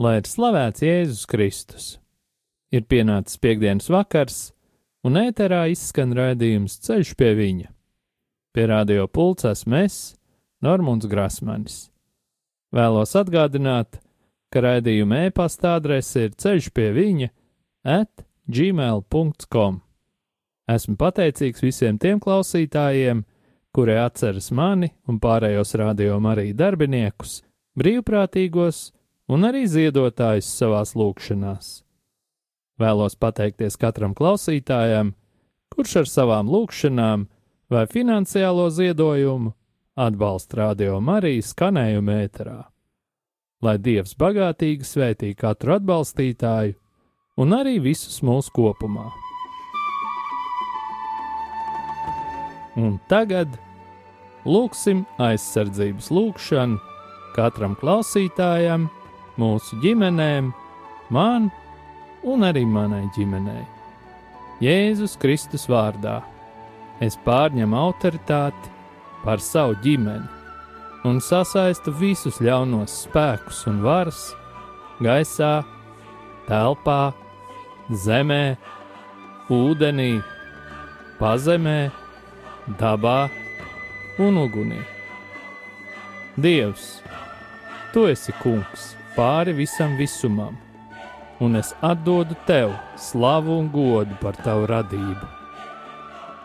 Lai ir slavēts Jēzus Kristus! Ir pienācis piekdienas vakars, un ēterā izskan raidījums Ceļš pie viņa. Pie radio pulcēs mēs, Normons Grasmanis. Vēlos atgādināt, ka raidījuma e-pasta adrese ir ceļš pie viņa at gmail.com. Esmu pateicīgs visiem tiem klausītājiem, kuri atceras mani un pārējos rādījuma arī darbiniekus, brīvprātīgos un arī ziedotājus savās lūkšanās. Vēlos pateikties katram klausītājam, kurš ar savām lūkšanām vai finansiālo ziedojumu atbalsta radio Mariju skanējumu ēterā. Lai Dievs bagātīgi svētī katru atbalstītāju un arī visus mūsu kopumā. Un tagad lūksim aizsardzības lūgšanu katram klausītājam mūsu ģimenēm, man un arī manai ģimenei. Jēzus Kristus vārdā es pārņemu autoritāti pār savu ģimeni un sasaistu visus ļaunos spēkus un varas gaisā, telpā, zemē, ūdenī, pazemē, dabā un ugunī. Dievs, tu esi kungs! Pāri visam visumam, un es atdodu tev slavu un godu par tavu radību.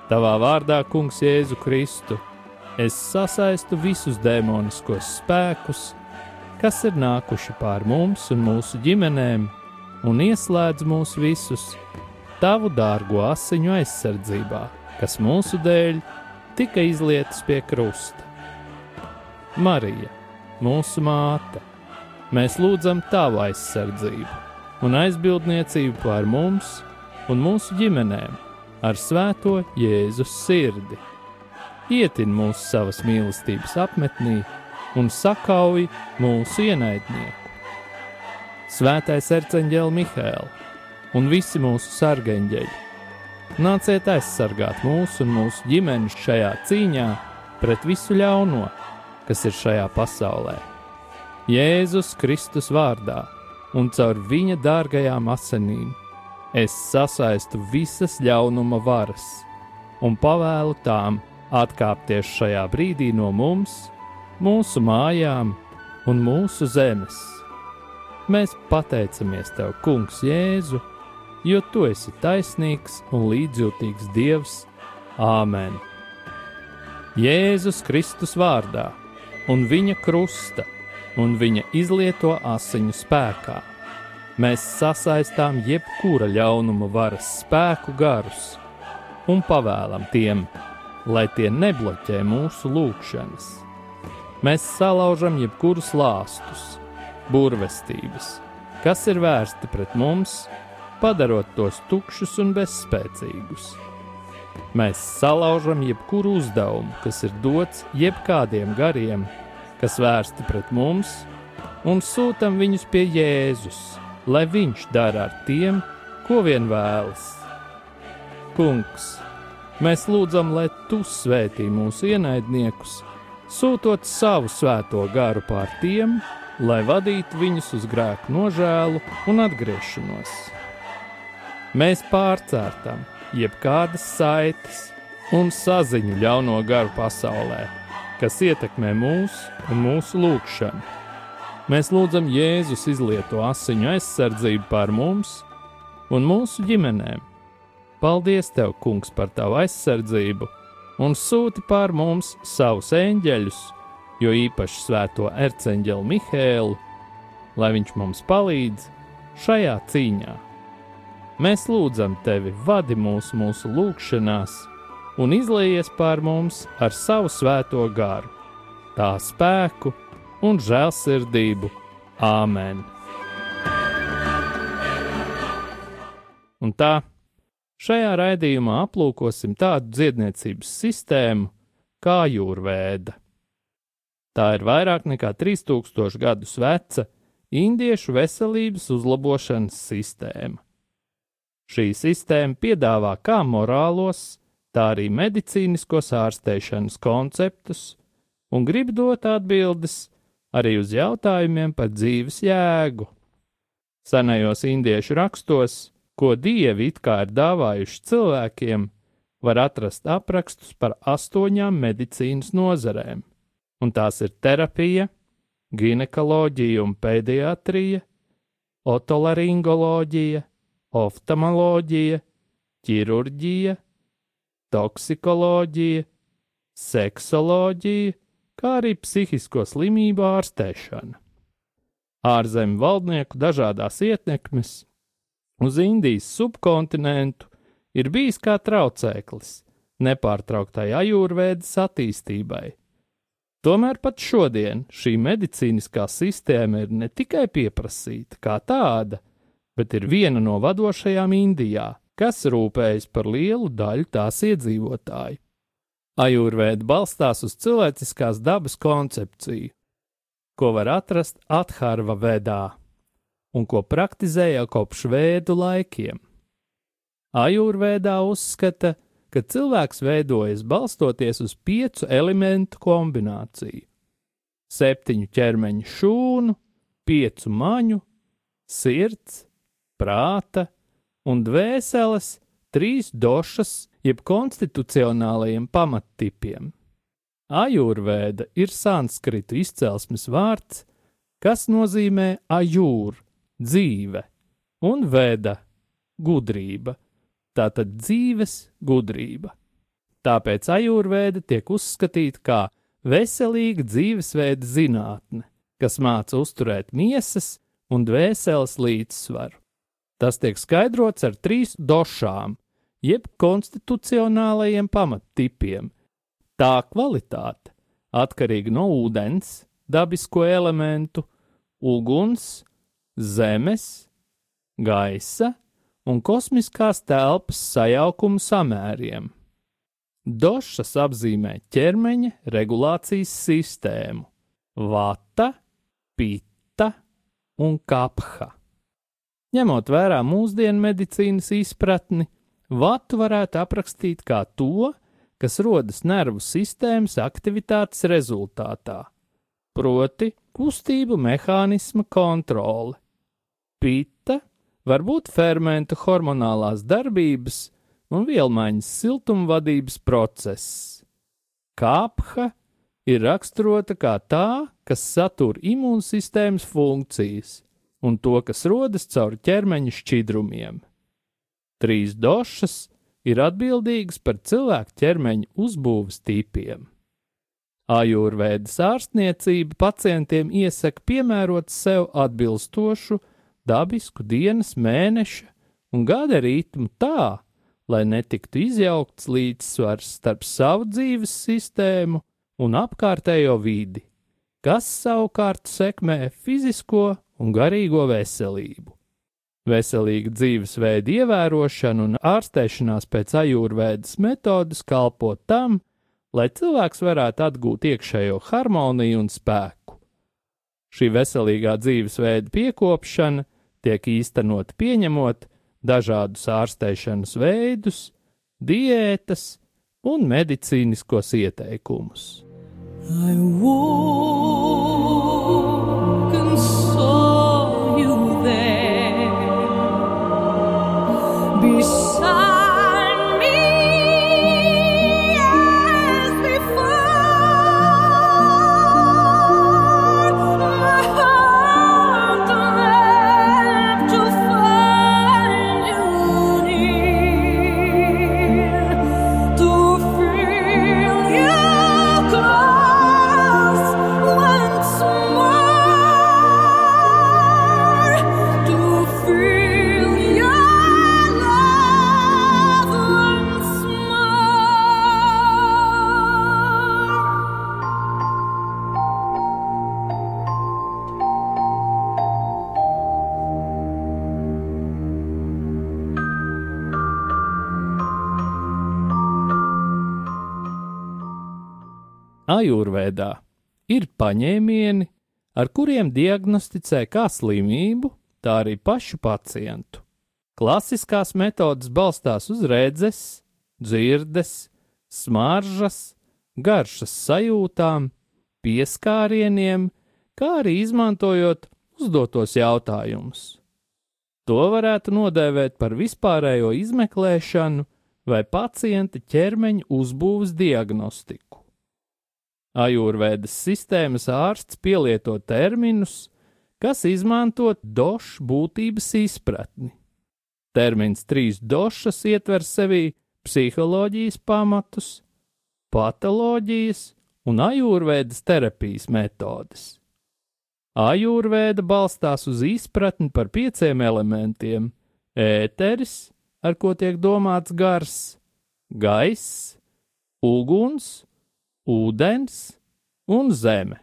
Tavā vārdā, Kungs, Jēzu Kristu, es sasaistu visus demoniskos spēkus, kas ir nākuši pār mums un mūsu ģimenēm, un ieslēdz mūs visus tavu dārgo asiņu aizsardzībā, kas mūsu dēļ tika izlietas pie krusta. Marija, mūsu māte! Mēs lūdzam Tavu aizsardzību un aizbildniecību pār mums un mūsu ģimenēm ar Svēto Jēzus sirdi. Ietin mūsu savas mīlestības apmetnī un sakauj mūsu ienaidnieku. Svētais arcangēl Mihēl un visi mūsu sargeņģeļi, nāciet aizsargāt mūsu un mūsu ģimenes šajā cīņā pret visu ļauno, kas ir šajā pasaulē Jēzus Kristus vārdā un caur viņa dārgajām asinīm es sasaistu visas ļaunuma varas un pavēlu tām atkāpties šajā brīdī no mums, mūsu mājām un mūsu zemes. Mēs pateicamies Tev, Kungs, Jēzu, jo Tu esi taisnīgs un līdzjūtīgs Dievs. Āmen! Jēzus Kristus vārdā un Viņa krusta un viņa izlieto asiņu spēkā. Mēs sasaistām jebkura ļaunuma varas spēku garus un pavēlam tiem, lai tie nebloķē mūsu lūgšanas. Mēs salaužam jebkurus lāstus, burvestības, kas ir vērsti pret mums, padarot tos tukšus un bezspēcīgus. Mēs salaužam jebkuru uzdevumu, kas ir dots jebkādiem gariem, kas vērsti pret mums, un sūtam viņus pie Jēzus, lai viņš dara ar tiem, ko vien vēlas. Kungs, mēs lūdzam, lai tu svētī mūsu ienaidniekus, sūtot savu svēto garu pār tiem, lai vadītu viņus uz grēku nožēlu un atgriešanos. Mēs pārcērtam jebkādas saites un saziņu ļauno garu pasaulē kas ietekmē mūs un mūsu lūgšanu. Mēs lūdzam Jēzus izlieto asiņu aizsardzību pār mums un mūsu ģimenēm. Paldies, Tev, Kungs, par Tavu aizsardzību un sūti pār mums savus eņģeļus, jo īpaši svēto erceņģeli Mihēlu, lai viņš mums palīdz šajā cīņā. Mēs lūdzam Tevi, vadi mūs mūsu lūgšanās, un izlējies pār mums ar savu svēto garu, tā spēku un žēlsirdību. Āmen! Un tā, šajā raidījumā aplūkosim tādu dziedniecības sistēmu kā jūrvēda. Tā ir vairāk nekā 3000 gadus veca indiešu veselības uzlabošanas sistēma. Šī sistēma piedāvā kā morālos, tā arī medicīniskos ārstēšanas konceptus un grib dot atbildes arī uz jautājumiem par dzīves jēgu. Senajos indiešu rakstos, ko dievi it kā ir dāvājuši cilvēkiem, var atrast aprakstus par astoņām medicīnas nozarēm, un tās ir terapija, ginekoloģija un pēdiatrija, otolaringoloģija, oftalmoloģija, ķirurģija, toksikoloģija, seksoloģija, kā arī psihisko slimību ārstēšana. Ārzemju valdnieku dažādās ietekmes uz Indijas subkontinentu ir bijis kā traucēklis nepārtrauktai ajūrvēdas attīstībai. Tomēr pat šodien šī medicīniskā sistēma ir ne tikai pieprasīta kā tāda, bet ir viena no vadošajām Indijā, kas rūpējas par lielu daļu tās iedzīvotāju. Ajurvēda balstās uz cilvēciskās dabas koncepciju, ko var atrast Atharva vedā un ko praktizē jau kopš vēdu laikiem. Ajurvēdā uzskata, ka cilvēks veidojas balstoties uz piecu elementu kombināciju - septiņu ķermeņa šūnu, piecu maņu, sirds, prāta un dvēseles, trīs došas, jeb konstitucionālajiem pamattipiem. Ajurvēda ir sanskritu izcelsmes vārds, kas nozīmē ajūr, dzīve, un veda, gudrība tātad dzīves gudrība. Tāpēc ajurvēda tiek uzskatīta kā veselīga dzīvesveida zinātne, kas māca uzturēt miesas un dvēseles līdzsvaru. Tas tiek skaidrots ar trīs došām, jeb konstitucionālajiem pamattipiem. Tā kvalitāte atkarīga no ūdens, dabisko elementu, uguns, zemes, gaisa un kosmiskās telpas sajaukumu samēriem. Došas apzīmē ķermeņa regulācijas sistēmu - vata, pita un kapha. Ņemot vērā mūsdienu medicīnas izpratni, vatu varētu aprakstīt kā to, kas rodas nervu sistēmas aktivitātes rezultātā, proti, kustību mehānisma kontrole. Pita var būt fermentu hormonālās darbības un vielmaiņas siltumvadības process. Kāpha ir raksturota kā tā, kas satur imūnsistēmas funkcijas un to, kas rodas caur ķermeņa šķidrumiem. Trīs došas ir atbildīgas par cilvēku ķermeņa uzbūves tipiem. Ajurvēdas ārstniecība pacientiem iesaka piemērot sev atbilstošu dabisku dienas, mēneša un gada ritmu tā, lai netiktu izjaukts līdzsvars starp savu dzīves sistēmu un apkārtējo vidi, kas savukārt sekmē fizisko un garīgo veselību. Veselīga dzīvesveida ievērošana un ārstēšanās pēc ajūrvēdas metodas kalpo tam, lai cilvēks varētu atgūt iekšējo harmoniju un spēku. Šī veselīgā dzīvesveida piekopšana tiek īstenot pieņemot dažādus ārstēšanas veidus, diētas un medicīniskos ieteikumus. I woke Ajurvēdā ir paņēmieni, ar kuriem diagnosticē kā slimību, tā arī pašu pacientu. Klasiskās metodes balstās uz redzes, dzirdes, smaržas, garšas sajūtām, pieskārieniem, kā arī izmantojot uzdotos jautājumus. To varētu nodēvēt par vispārējo izmeklēšanu vai pacienta ķermeņa uzbūves diagnostiku. Ajurvēdas sistēmas ārsts pielieto terminus, kas izmantot došu būtības izpratni. Termins trīs došas ietver sevī psiholoģijas pamatus, patoloģijas un ajurvēdas terapijas metodes. Ajurvēda balstās uz izpratni par pieciem elementiem - ēteris, ar ko tiek domāts gars, gaiss, uguns, ūdens un zeme.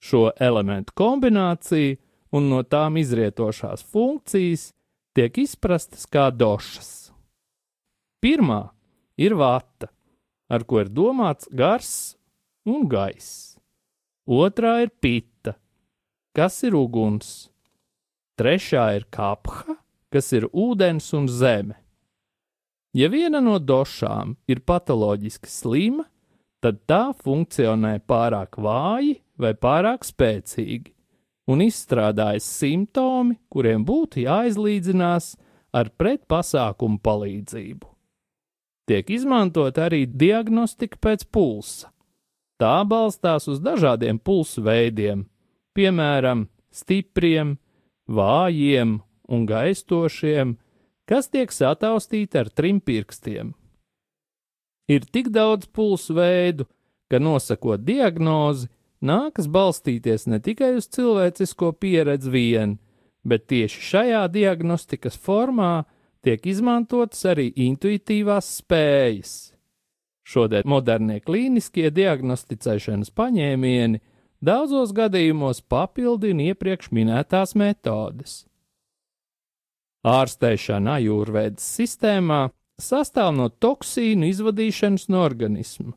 Šo elementu kombinācija un no tām izrietošās funkcijas tiek izprastas kā došas. Pirmā ir vata, ar ko ir domāts gars un gaiss. Otrā ir pita, kas ir uguns. Trešā ir kapha, kas ir ūdens un zeme. Ja viena no došām ir patoloģiski slima, tad tā funkcionē pārāk vāji vai pārāk spēcīgi, un izstrādājas simptomi, kuriem būtu jāizlīdzinās ar pretpasākumu palīdzību. Tiek izmantot arī diagnostika pēc pulsa. Tā balstās uz dažādiem pulsu veidiem, piemēram, stipriem, vājiem un gaistošiem, kas tiek sataustīti ar trim pirkstiem. Ir tik daudz pulsu veidu, ka nosakot diagnozi, nākas balstīties ne tikai uz cilvēcisko pieredzi vien, bet tieši šajā diagnostikas formā tiek izmantotas arī intuitīvās spējas. Šodien modernie klīniskie diagnosticēšanas paņēmieni daudzos gadījumos papildina iepriekš minētās metodes. Ārstēšana ajurvēdas sistēmā sastāv no toksīnu izvadīšanas no organisma.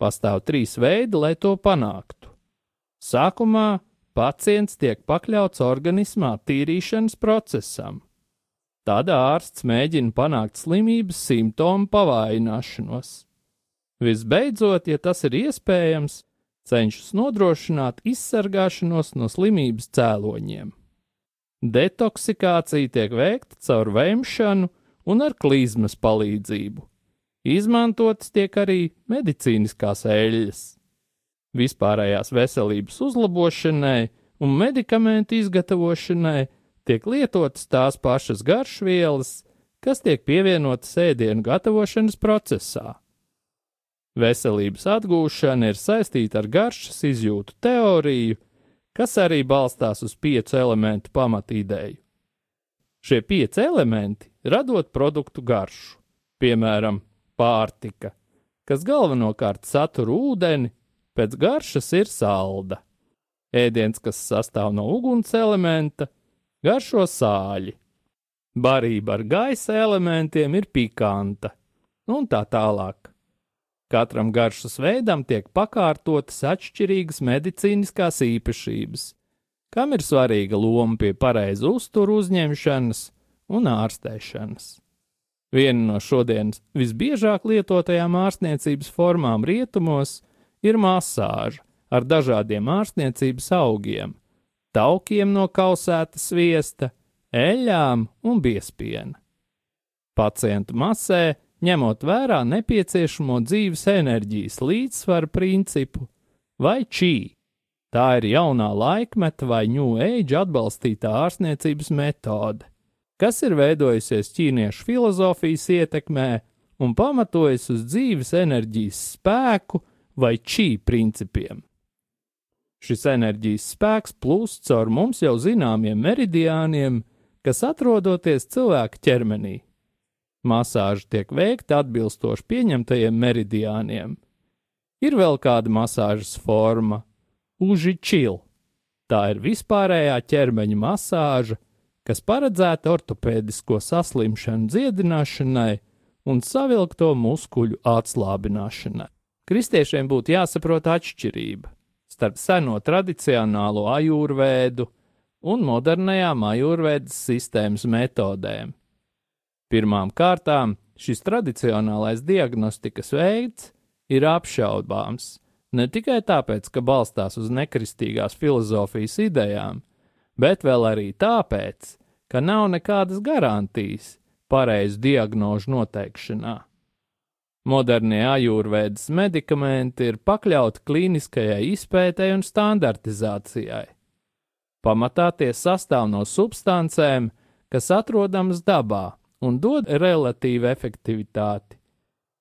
Pastāv trīs veidi, lai to panāktu. Sākumā pacients tiek pakļauts organismā tīrīšanas procesam. Tad ārsts mēģina panākt slimības simptomu pavājināšanos. Visbeidzot, ja tas ir iespējams, cenšas nodrošināt izsargāšanos no slimības cēloņiem. Detoksikācija tiek veikta caur vēmšanu un ar klizmas palīdzību. Izmantotas tiek arī medicīniskās eļļas vispārējās veselības uzlabošanai un medikamentu izgatavošanai tiek lietotas tās pašas garšvielas, kas tiek pievienotas ēdienu gatavošanas procesā. Veselības atgūšana ir saistīta ar garšas izjūtu teoriju, kas arī balstās uz piecu elementu pamatīdēju. Šie pieci elementi radot produktu garšu, piemēram, pārtika, kas galvenokārt satur ūdeni, pēc garšas ir salda. Ēdiens, kas sastāv no uguns elementa, garšo sāļi. Barība ar gaisa elementiem ir pikanta, un tā tālāk. Katram garšas veidam tiek pakārtotas atšķirīgas medicīniskās īpašības, kam ir svarīga loma pie pareizu uzturu uzņemšanas un ārstēšanas. Viena no šodienas visbiežāk lietotajām ārstniecības formām rietumos ir masāža ar dažādiem ārstniecības augiem, taukiem no kausēta sviesta, eļļām un biespiena. Pacientu masē, ņemot vērā nepieciešamo dzīves enerģijas līdzsvaru principu, vai čī. Tā ir jaunā laikmeta vai Age atbalstītā ārstniecības metode, kas ir veidojusies ķīniešu filozofijas ietekmē un pamatojas uz dzīves enerģijas spēku vai čī principiem. Šis enerģijas spēks plūst caur mums jau zināmiem meridiāniem, kas atrodoties cilvēka ķermenī. Masāža tiek veikta atbilstoši pieņemtajiem meridiāniem. Ir vēl kāda masāžas forma - uži čil. Tā ir vispārējā ķermeņa masāža, kas paredzēta ortopēdisko saslimšanu dziedināšanai un savilkto muskuļu atslābināšanai kristiešiem būtu jāsaprot atšķirība starp seno tradicionālo ajurvēdu un modernajām ajurvēdas sistēmas metodēm. Pirmām kārtām šis tradicionālais diagnostikas veids ir apšaubāms ne tikai tāpēc, ka balstās uz nekristīgās filozofijas idejām, bet vēl arī tāpēc, ka nav nekādas garantijas pareizu diagnožu noteikšanā. Modernie ajūrvēdas medikamenti ir pakļauti klīniskajai izpētei un standartizācijai. Pamatā tie sastāv no substancēm, kas atrodamas dabā un dod relatīvu efektivitāti.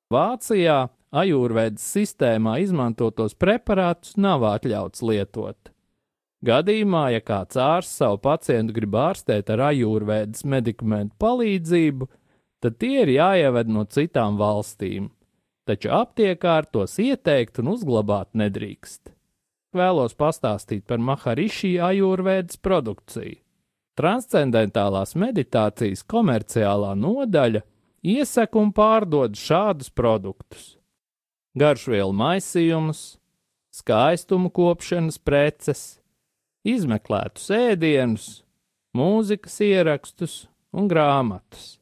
Vācijā ajūrvēdas sistēmā izmantotos preparātus nav atļauts lietot. Gadījumā, ja kāds ārsts savu pacientu grib ārstēt ar ajūrvēdas medikamentu palīdzību, tad tie ir jāieved no citām valstīm, taču aptiekār tos ieteikt un uzglabāt nedrīkst. Vēlos pastāstīt par Maharišī ajūrvēdas produkciju. Transcendentālās meditācijas komerciālā nodaļa iesaka un pārdod šādus produktus: garšvielu maisījumus, skaistumu kopšanas preces, izmeklētus ēdienus, mūzikas ierakstus un grāmatas.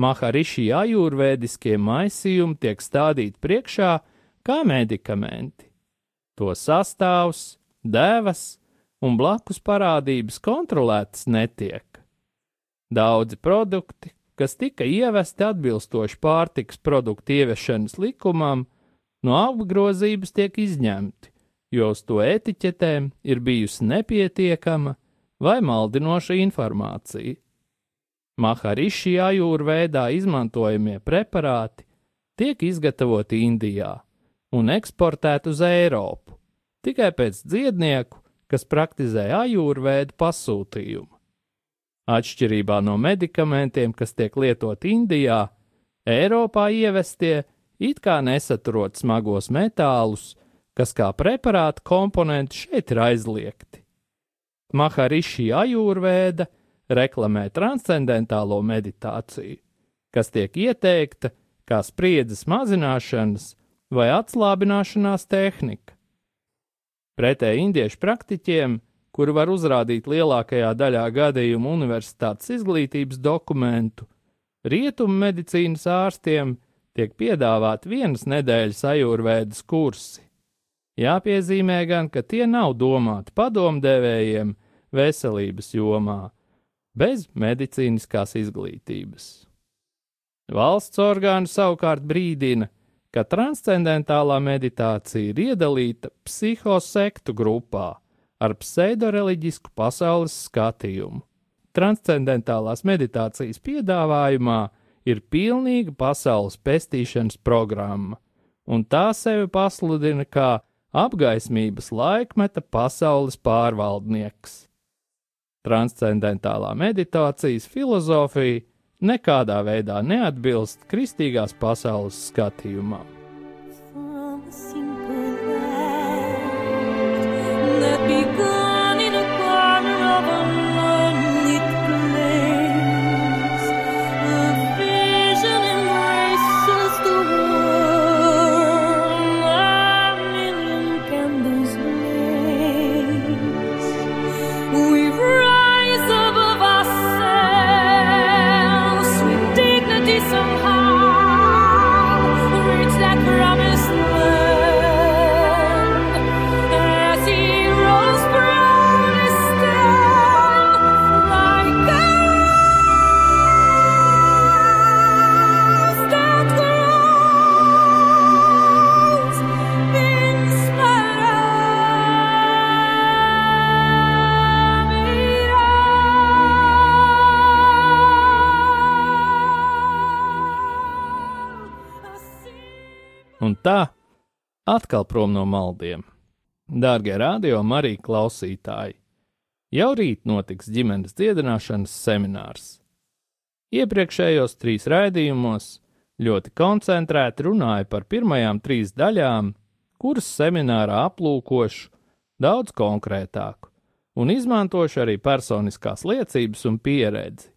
Maharišī ajūrvēdiskie maisījumi tiek stādīti priekšā kā medikamenti. To sastāvs, devas un blakus parādības kontrolētas netiek. Daudzi produkti, kas tika ievesti atbilstoši pārtiks produktu ieviešanas likumam, no apgrozības tiek izņemti, jo uz to etiķetēm ir bijusi nepietiekama vai maldinoša informācija. Mahariši ajūrveidā izmantojamie preparāti tiek izgatavoti Indijā un eksportēti uz Eiropu tikai pēc dziednieku, kas praktizē ajūrveidu pasūtījumu. Atšķirībā no medikamentiem, kas tiek lietoti Indijā, Eiropā ievestie it kā nesaturot smagos metālus, kas kā preparāta komponenti šeit ir aizliegti. Mahariši ajūrvēda reklamē transcendentālo meditāciju, kas tiek ieteikta kā spriedzes mazināšanas vai atslābināšanās tehnika. Pretēji indiešu praktiķiem, kuri var uzrādīt lielākajā daļā gadījumu universitātes izglītības dokumentu, rietumu medicīnas ārstiem tiek piedāvāti vienas nedēļas ajurvēdas kursi. Jāpiezīmē gan, ka tie nav domāti padomdevējiem veselības jomā, bez medicīniskās izglītības. Valsts orgāni savukārt brīdina, ka transcendentālā meditācija ir iedalīta psihosektu grupā ar pseidoreliģisku pasaules skatījumu. Transcendentālās meditācijas piedāvājumā ir pilnīga pasaules pestīšanas programma, un tā sevi pasludina kā apgaismības laikmeta pasaules pārvaldnieks. Transcendentālā meditācijas filozofija nekādā veidā neatbilst kristīgās pasaules skatījumam. Tā atkal prom no maldiem. Dārgie radio Marija klausītāji, jau rīt notiks ģimenes dziedināšanas seminārs. Iepriekšējos trīs raidījumos ļoti koncentrēti runāju par pirmajām trīs daļām, kuras seminārā aplūkošu daudz konkrētāku un izmantošu arī personiskās liecības un pieredzi.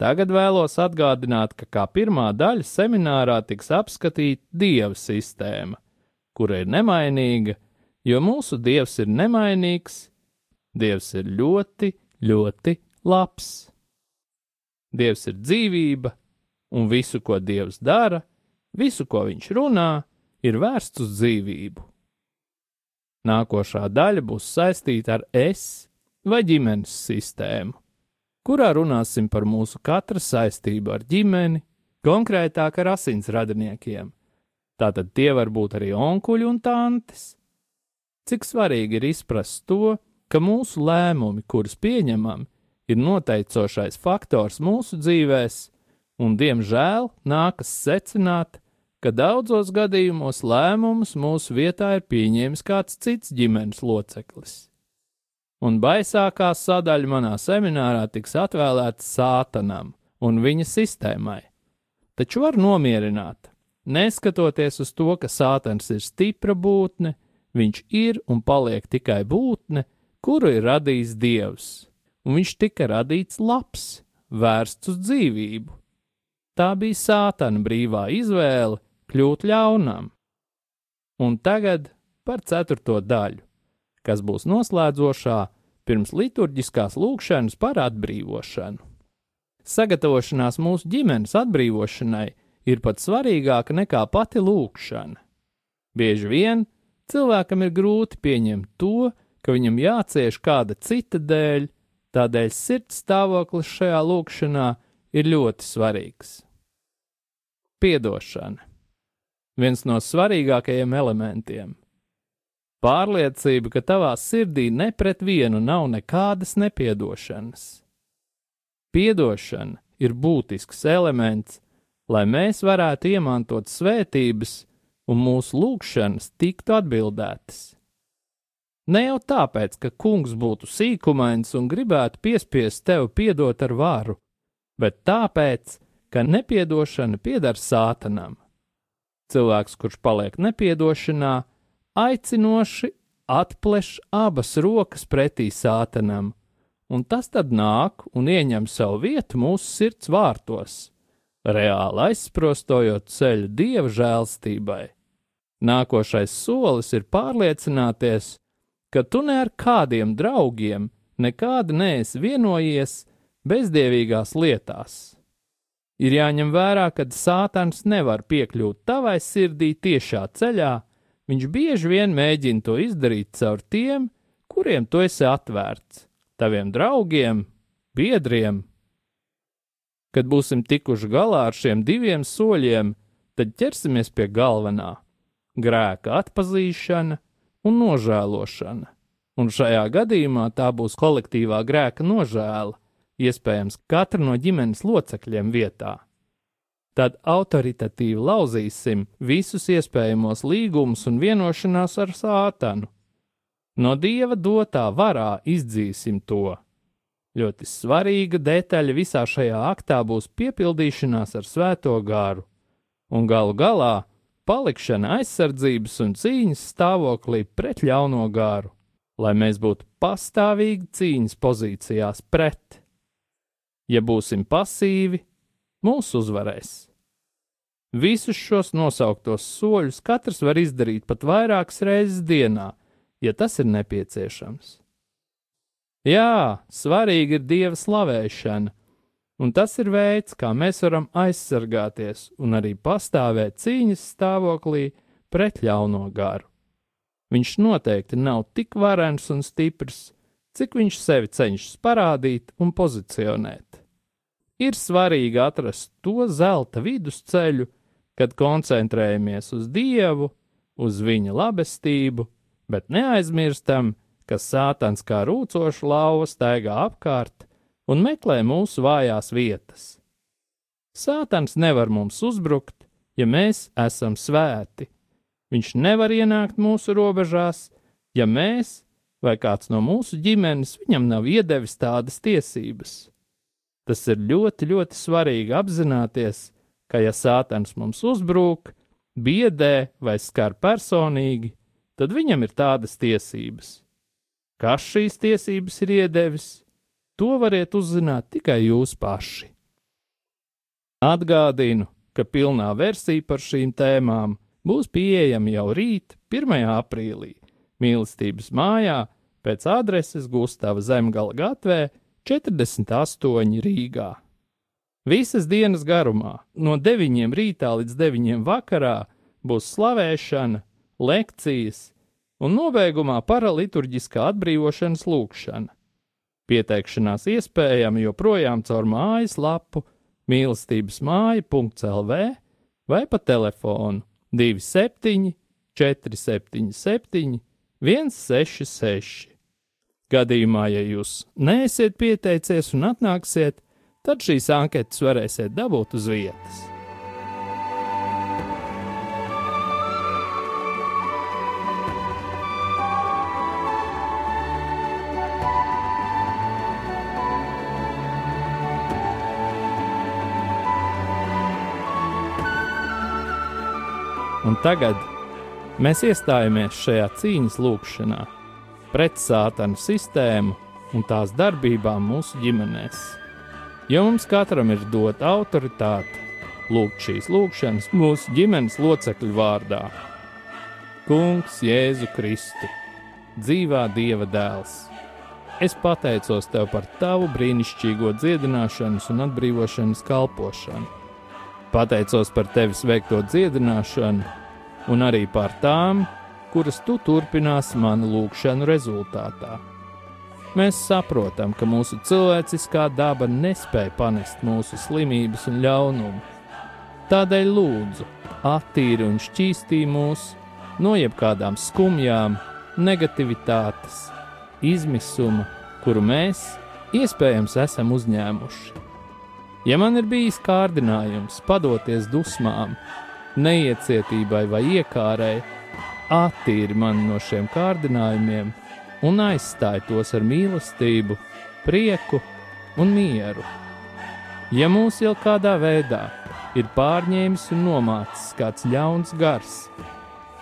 Tagad vēlos atgādināt, ka kā pirmā daļa seminārā tiks apskatīta dieva sistēma, kura ir nemainīga, jo mūsu Dievs ir nemainīgs, Dievs ir ļoti, ļoti labs. Dievs ir dzīvība, un visu, ko Dievs dara, visu, ko Viņš runā, ir vērsts uz dzīvību. Nākošā daļa būs saistīta ar es vai ģimenes sistēmu, kurā runāsim par mūsu katra saistību ar ģimeni, konkrētāk ar asins radiniekiem. Tātad tie var būt arī onkuļi un tantes. Cik svarīgi ir izprast to, ka mūsu lēmumi, kurus pieņemam, ir noteicošais faktors mūsu dzīvēm, un, diemžēl, nākas secināt, ka daudzos gadījumos lēmumus mūsu vietā ir pieņēmis kāds cits ģimenes loceklis. Un baisākā sadaļa manā seminārā tiks atvēlēta sātanam un viņa sistēmai. Taču var nomierināt, neskatoties uz to, ka sātans ir stipra būtne, viņš ir un paliek tikai būtne, kuru ir radījis Dievs, un viņš tika radīts labs, vērsts uz dzīvību. Tā bija sātana brīvā izvēle kļūt ļaunam. Un tagad par ceturto daļu, kas būs noslēdzošā pirms liturģiskās lūkšanas par atbrīvošanu. Sagatavošanās mūsu ģimenes atbrīvošanai ir pat svarīgāka nekā pati lūkšana. Bieži vien cilvēkam ir grūti pieņemt to, ka viņam jācieš kāda cita dēļ, tādēļ sirds stāvoklis šajā lūkšanā ir ļoti svarīgs. Piedošana - viens no svarīgākajiem elementiem. Pārliecība, ka tavā sirdī ne pret vienu nav nekādas nepiedošanas. Piedošana ir būtisks elements, lai mēs varētu iemantot svētības un mūsu lūgšanas tiktu atbildētas. Ne jau tāpēc, ka kungs būtu sīkumains un gribētu piespiest tevi piedot ar varu, bet tāpēc, ka nepiedošana pieder sātanam. Cilvēks, kurš paliek nepiedošanā, aicinoši atpleš abas rokas pretī sātanam, un tas tad nāk un ieņem savu vietu mūsu sirds vārtos, reāli aizsprostojot ceļu dieva žēlstībai. Nākošais solis ir pārliecināties, ka tu ne ar kādiem draugiem nekādi neesi vienojies bezdievīgās lietās. Ir jāņem vērā, ka sātans nevar piekļūt tavai sirdī tiešā ceļā, viņš bieži vien mēģina to izdarīt caur tiem, kuriem tu esi atvērts, taviem draugiem, biedriem. Kad būsim tikuši galā ar šiem diviem soļiem, tad ķersimies pie galvenā - grēka atpazīšana un nožēlošana. Un šajā gadījumā tā būs kolektīvā grēka nožēla, iespējams, katra no ģimenes locekļiem vietā. Tad autoritatīvi lauzīsim visus iespējamos līgumus un vienošanās ar sātanu. No dieva dotā varā izdzīsim to. Ļoti svarīga detaļa visā šajā aktā būs piepildīšanās ar svēto gāru, un galu galā palikšana aizsardzības un cīņas stāvoklī pret ļauno gāru, lai mēs būtu pastāvīgi cīņas pozīcijās pret. Ja būsim pasīvi, mūs uzvarēs. Visus šos nosauktos soļus katrs var izdarīt pat vairākas reizes dienā, ja tas ir nepieciešams. Jā, svarīgi ir dieva slavēšana, un tas ir veids, kā mēs varam aizsargāties un arī pastāvēt cīņas stāvoklī pret ļauno garu. Viņš noteikti nav tik varens un stiprs, cik viņš sevi cenšas parādīt un pozicionēt. Ir svarīgi atrast to zelta vidusceļu, kad koncentrējamies uz Dievu, uz viņa labestību, bet neaizmirstam, ka sātans kā rūcoša lauva staigā apkārt un meklē mūsu vājās vietas. Sātans nevar mums uzbrukt, ja mēs esam svēti. Viņš nevar ienākt mūsu robežās, ja mēs vai kāds no mūsu ģimenes viņam nav iedevis tādas tiesības. Tas ir ļoti, ļoti svarīgi apzināties, ka ja sātans mums uzbrūk, biedē vai skar personīgi, tad viņam ir tādas tiesības. Kas šīs tiesības ir iedevis? To variet uzzināt tikai jūs paši. Atgādinu, ka pilnā versija par šīm tēmām būs pieejami jau rīt, 1. aprīlī, mīlestības mājā pēc adreses Gustava Zemgala gatvē 48 Rīgā. Visas dienas garumā, no 9 rītā līdz 9 vakarā, būs slavēšana, lekcijas un nobeigumā paraliturģiskā atbrīvošanas lūkšana. Pieteikšanās iespējama joprojām caur mājas lapu mīlestības māja.lv vai pa telefonu 27 477 166. Gadījumā, ja jūs neesiet pieteicies un atnāksiet, tad šīs anketas varēsiet dabūt uz vietas. Un tagad mēs iestājamies šajā cīņas lūkšanā pret sātanu sistēmu un tās darbībām mūsu ģimenēs. Ja mums katram ir dota autoritāte lūgt šīs lūkšanas mūsu ģimenes locekļu vārdā, Kungs, Jēzu Kristu, dzīvā Dieva dēls, es pateicos Tev par Tavu brīnišķīgo dziedināšanas un atbrīvošanas kalpošanu Pateicos par tevis veikto dziedināšanu, un arī par tām, kuras tu turpināsi manu lūgšanu rezultātā. Mēs saprotam, ka mūsu cilvēciskā daba nespēja panest mūsu slimības un ļaunumu. Tādēļ lūdzu, attīri un šķīstī mūs no jebkādām skumjām, negativitātes, izmisuma, kuru mēs iespējams esam uzņēmuši. Ja man ir bijis kārdinājums padoties dusmām, neiecietībai vai iekārai, attīri mani no šiem kārdinājumiem un aizstāj tos ar mīlestību, prieku un mieru. Ja mūs jau kādā veidā ir pārņēmis un nomācis kāds ļauns gars,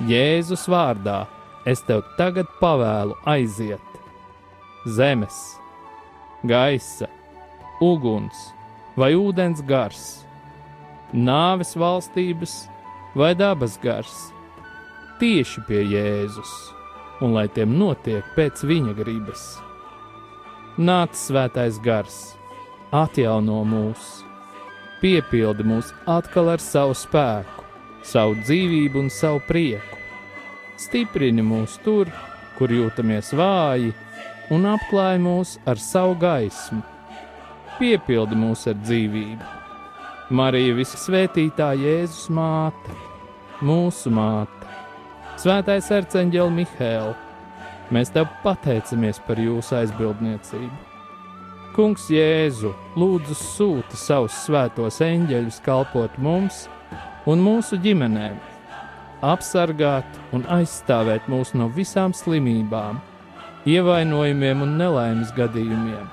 Jēzus vārdā es tev tagad pavēlu aiziet. Zemes, gaisa, uguns vai ūdens gars, nāves valstības vai dabas gars, tieši pie Jēzus, un lai tiem notiek pēc viņa gribas. Nāc svētais gars, atjauno mūs, piepildi mūs atkal ar savu spēku, savu dzīvību un savu prieku. Stiprini mūs tur, kur jūtamies vāji, un apklāj mūs ar savu gaismu piepildi mūs ar dzīvību. Marija visasvētītā Jēzus māte, mūsu māte, Svētais arcangeli Mihēl, mēs tev pateicamies par jūsu aizbildniecību. Kungs Jēzu, lūdzu sūti savus svētos eņģeļus kalpot mums un mūsu ģimenēm, apsargāt un aizstāvēt mūs no visām slimībām, ievainojumiem un nelaimes gadījumiem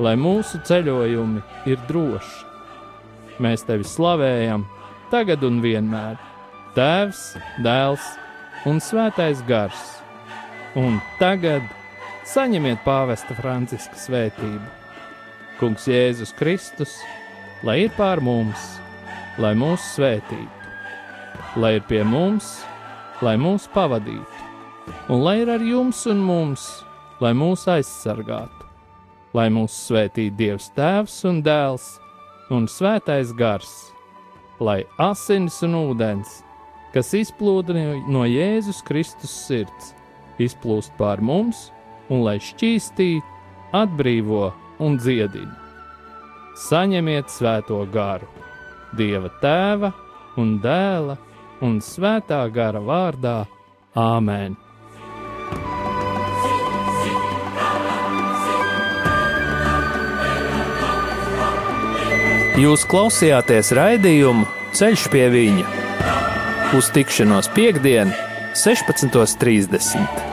lai mūsu ceļojumi ir droši. Mēs tevi slavējam, tagad un vienmēr. Tēvs, dēls un svētais gars. Un tagad saņemiet pāvesta Franciska svētību. Kungs Jēzus Kristus, lai ir pār mums, lai mūs svētītu, lai ir pie mums, lai mūs pavadītu, un lai ir ar jums un mums, lai mūs aizsargātu lai mūs svētī Dievs Tēvs un Dēls un Svētais Gars, lai asins un ūdens, kas izplūda no Jēzus Kristus sirds, izplūst pār mums un lai šķīstī, atbrīvo un dziedina. Saņemiet svēto garu, Dieva Tēva un Dēla un Svētā gara vārdā Āmen! Jūs klausījāties raidījumu Ceļš pie viņa uz tikšanos piekdien, 16.30.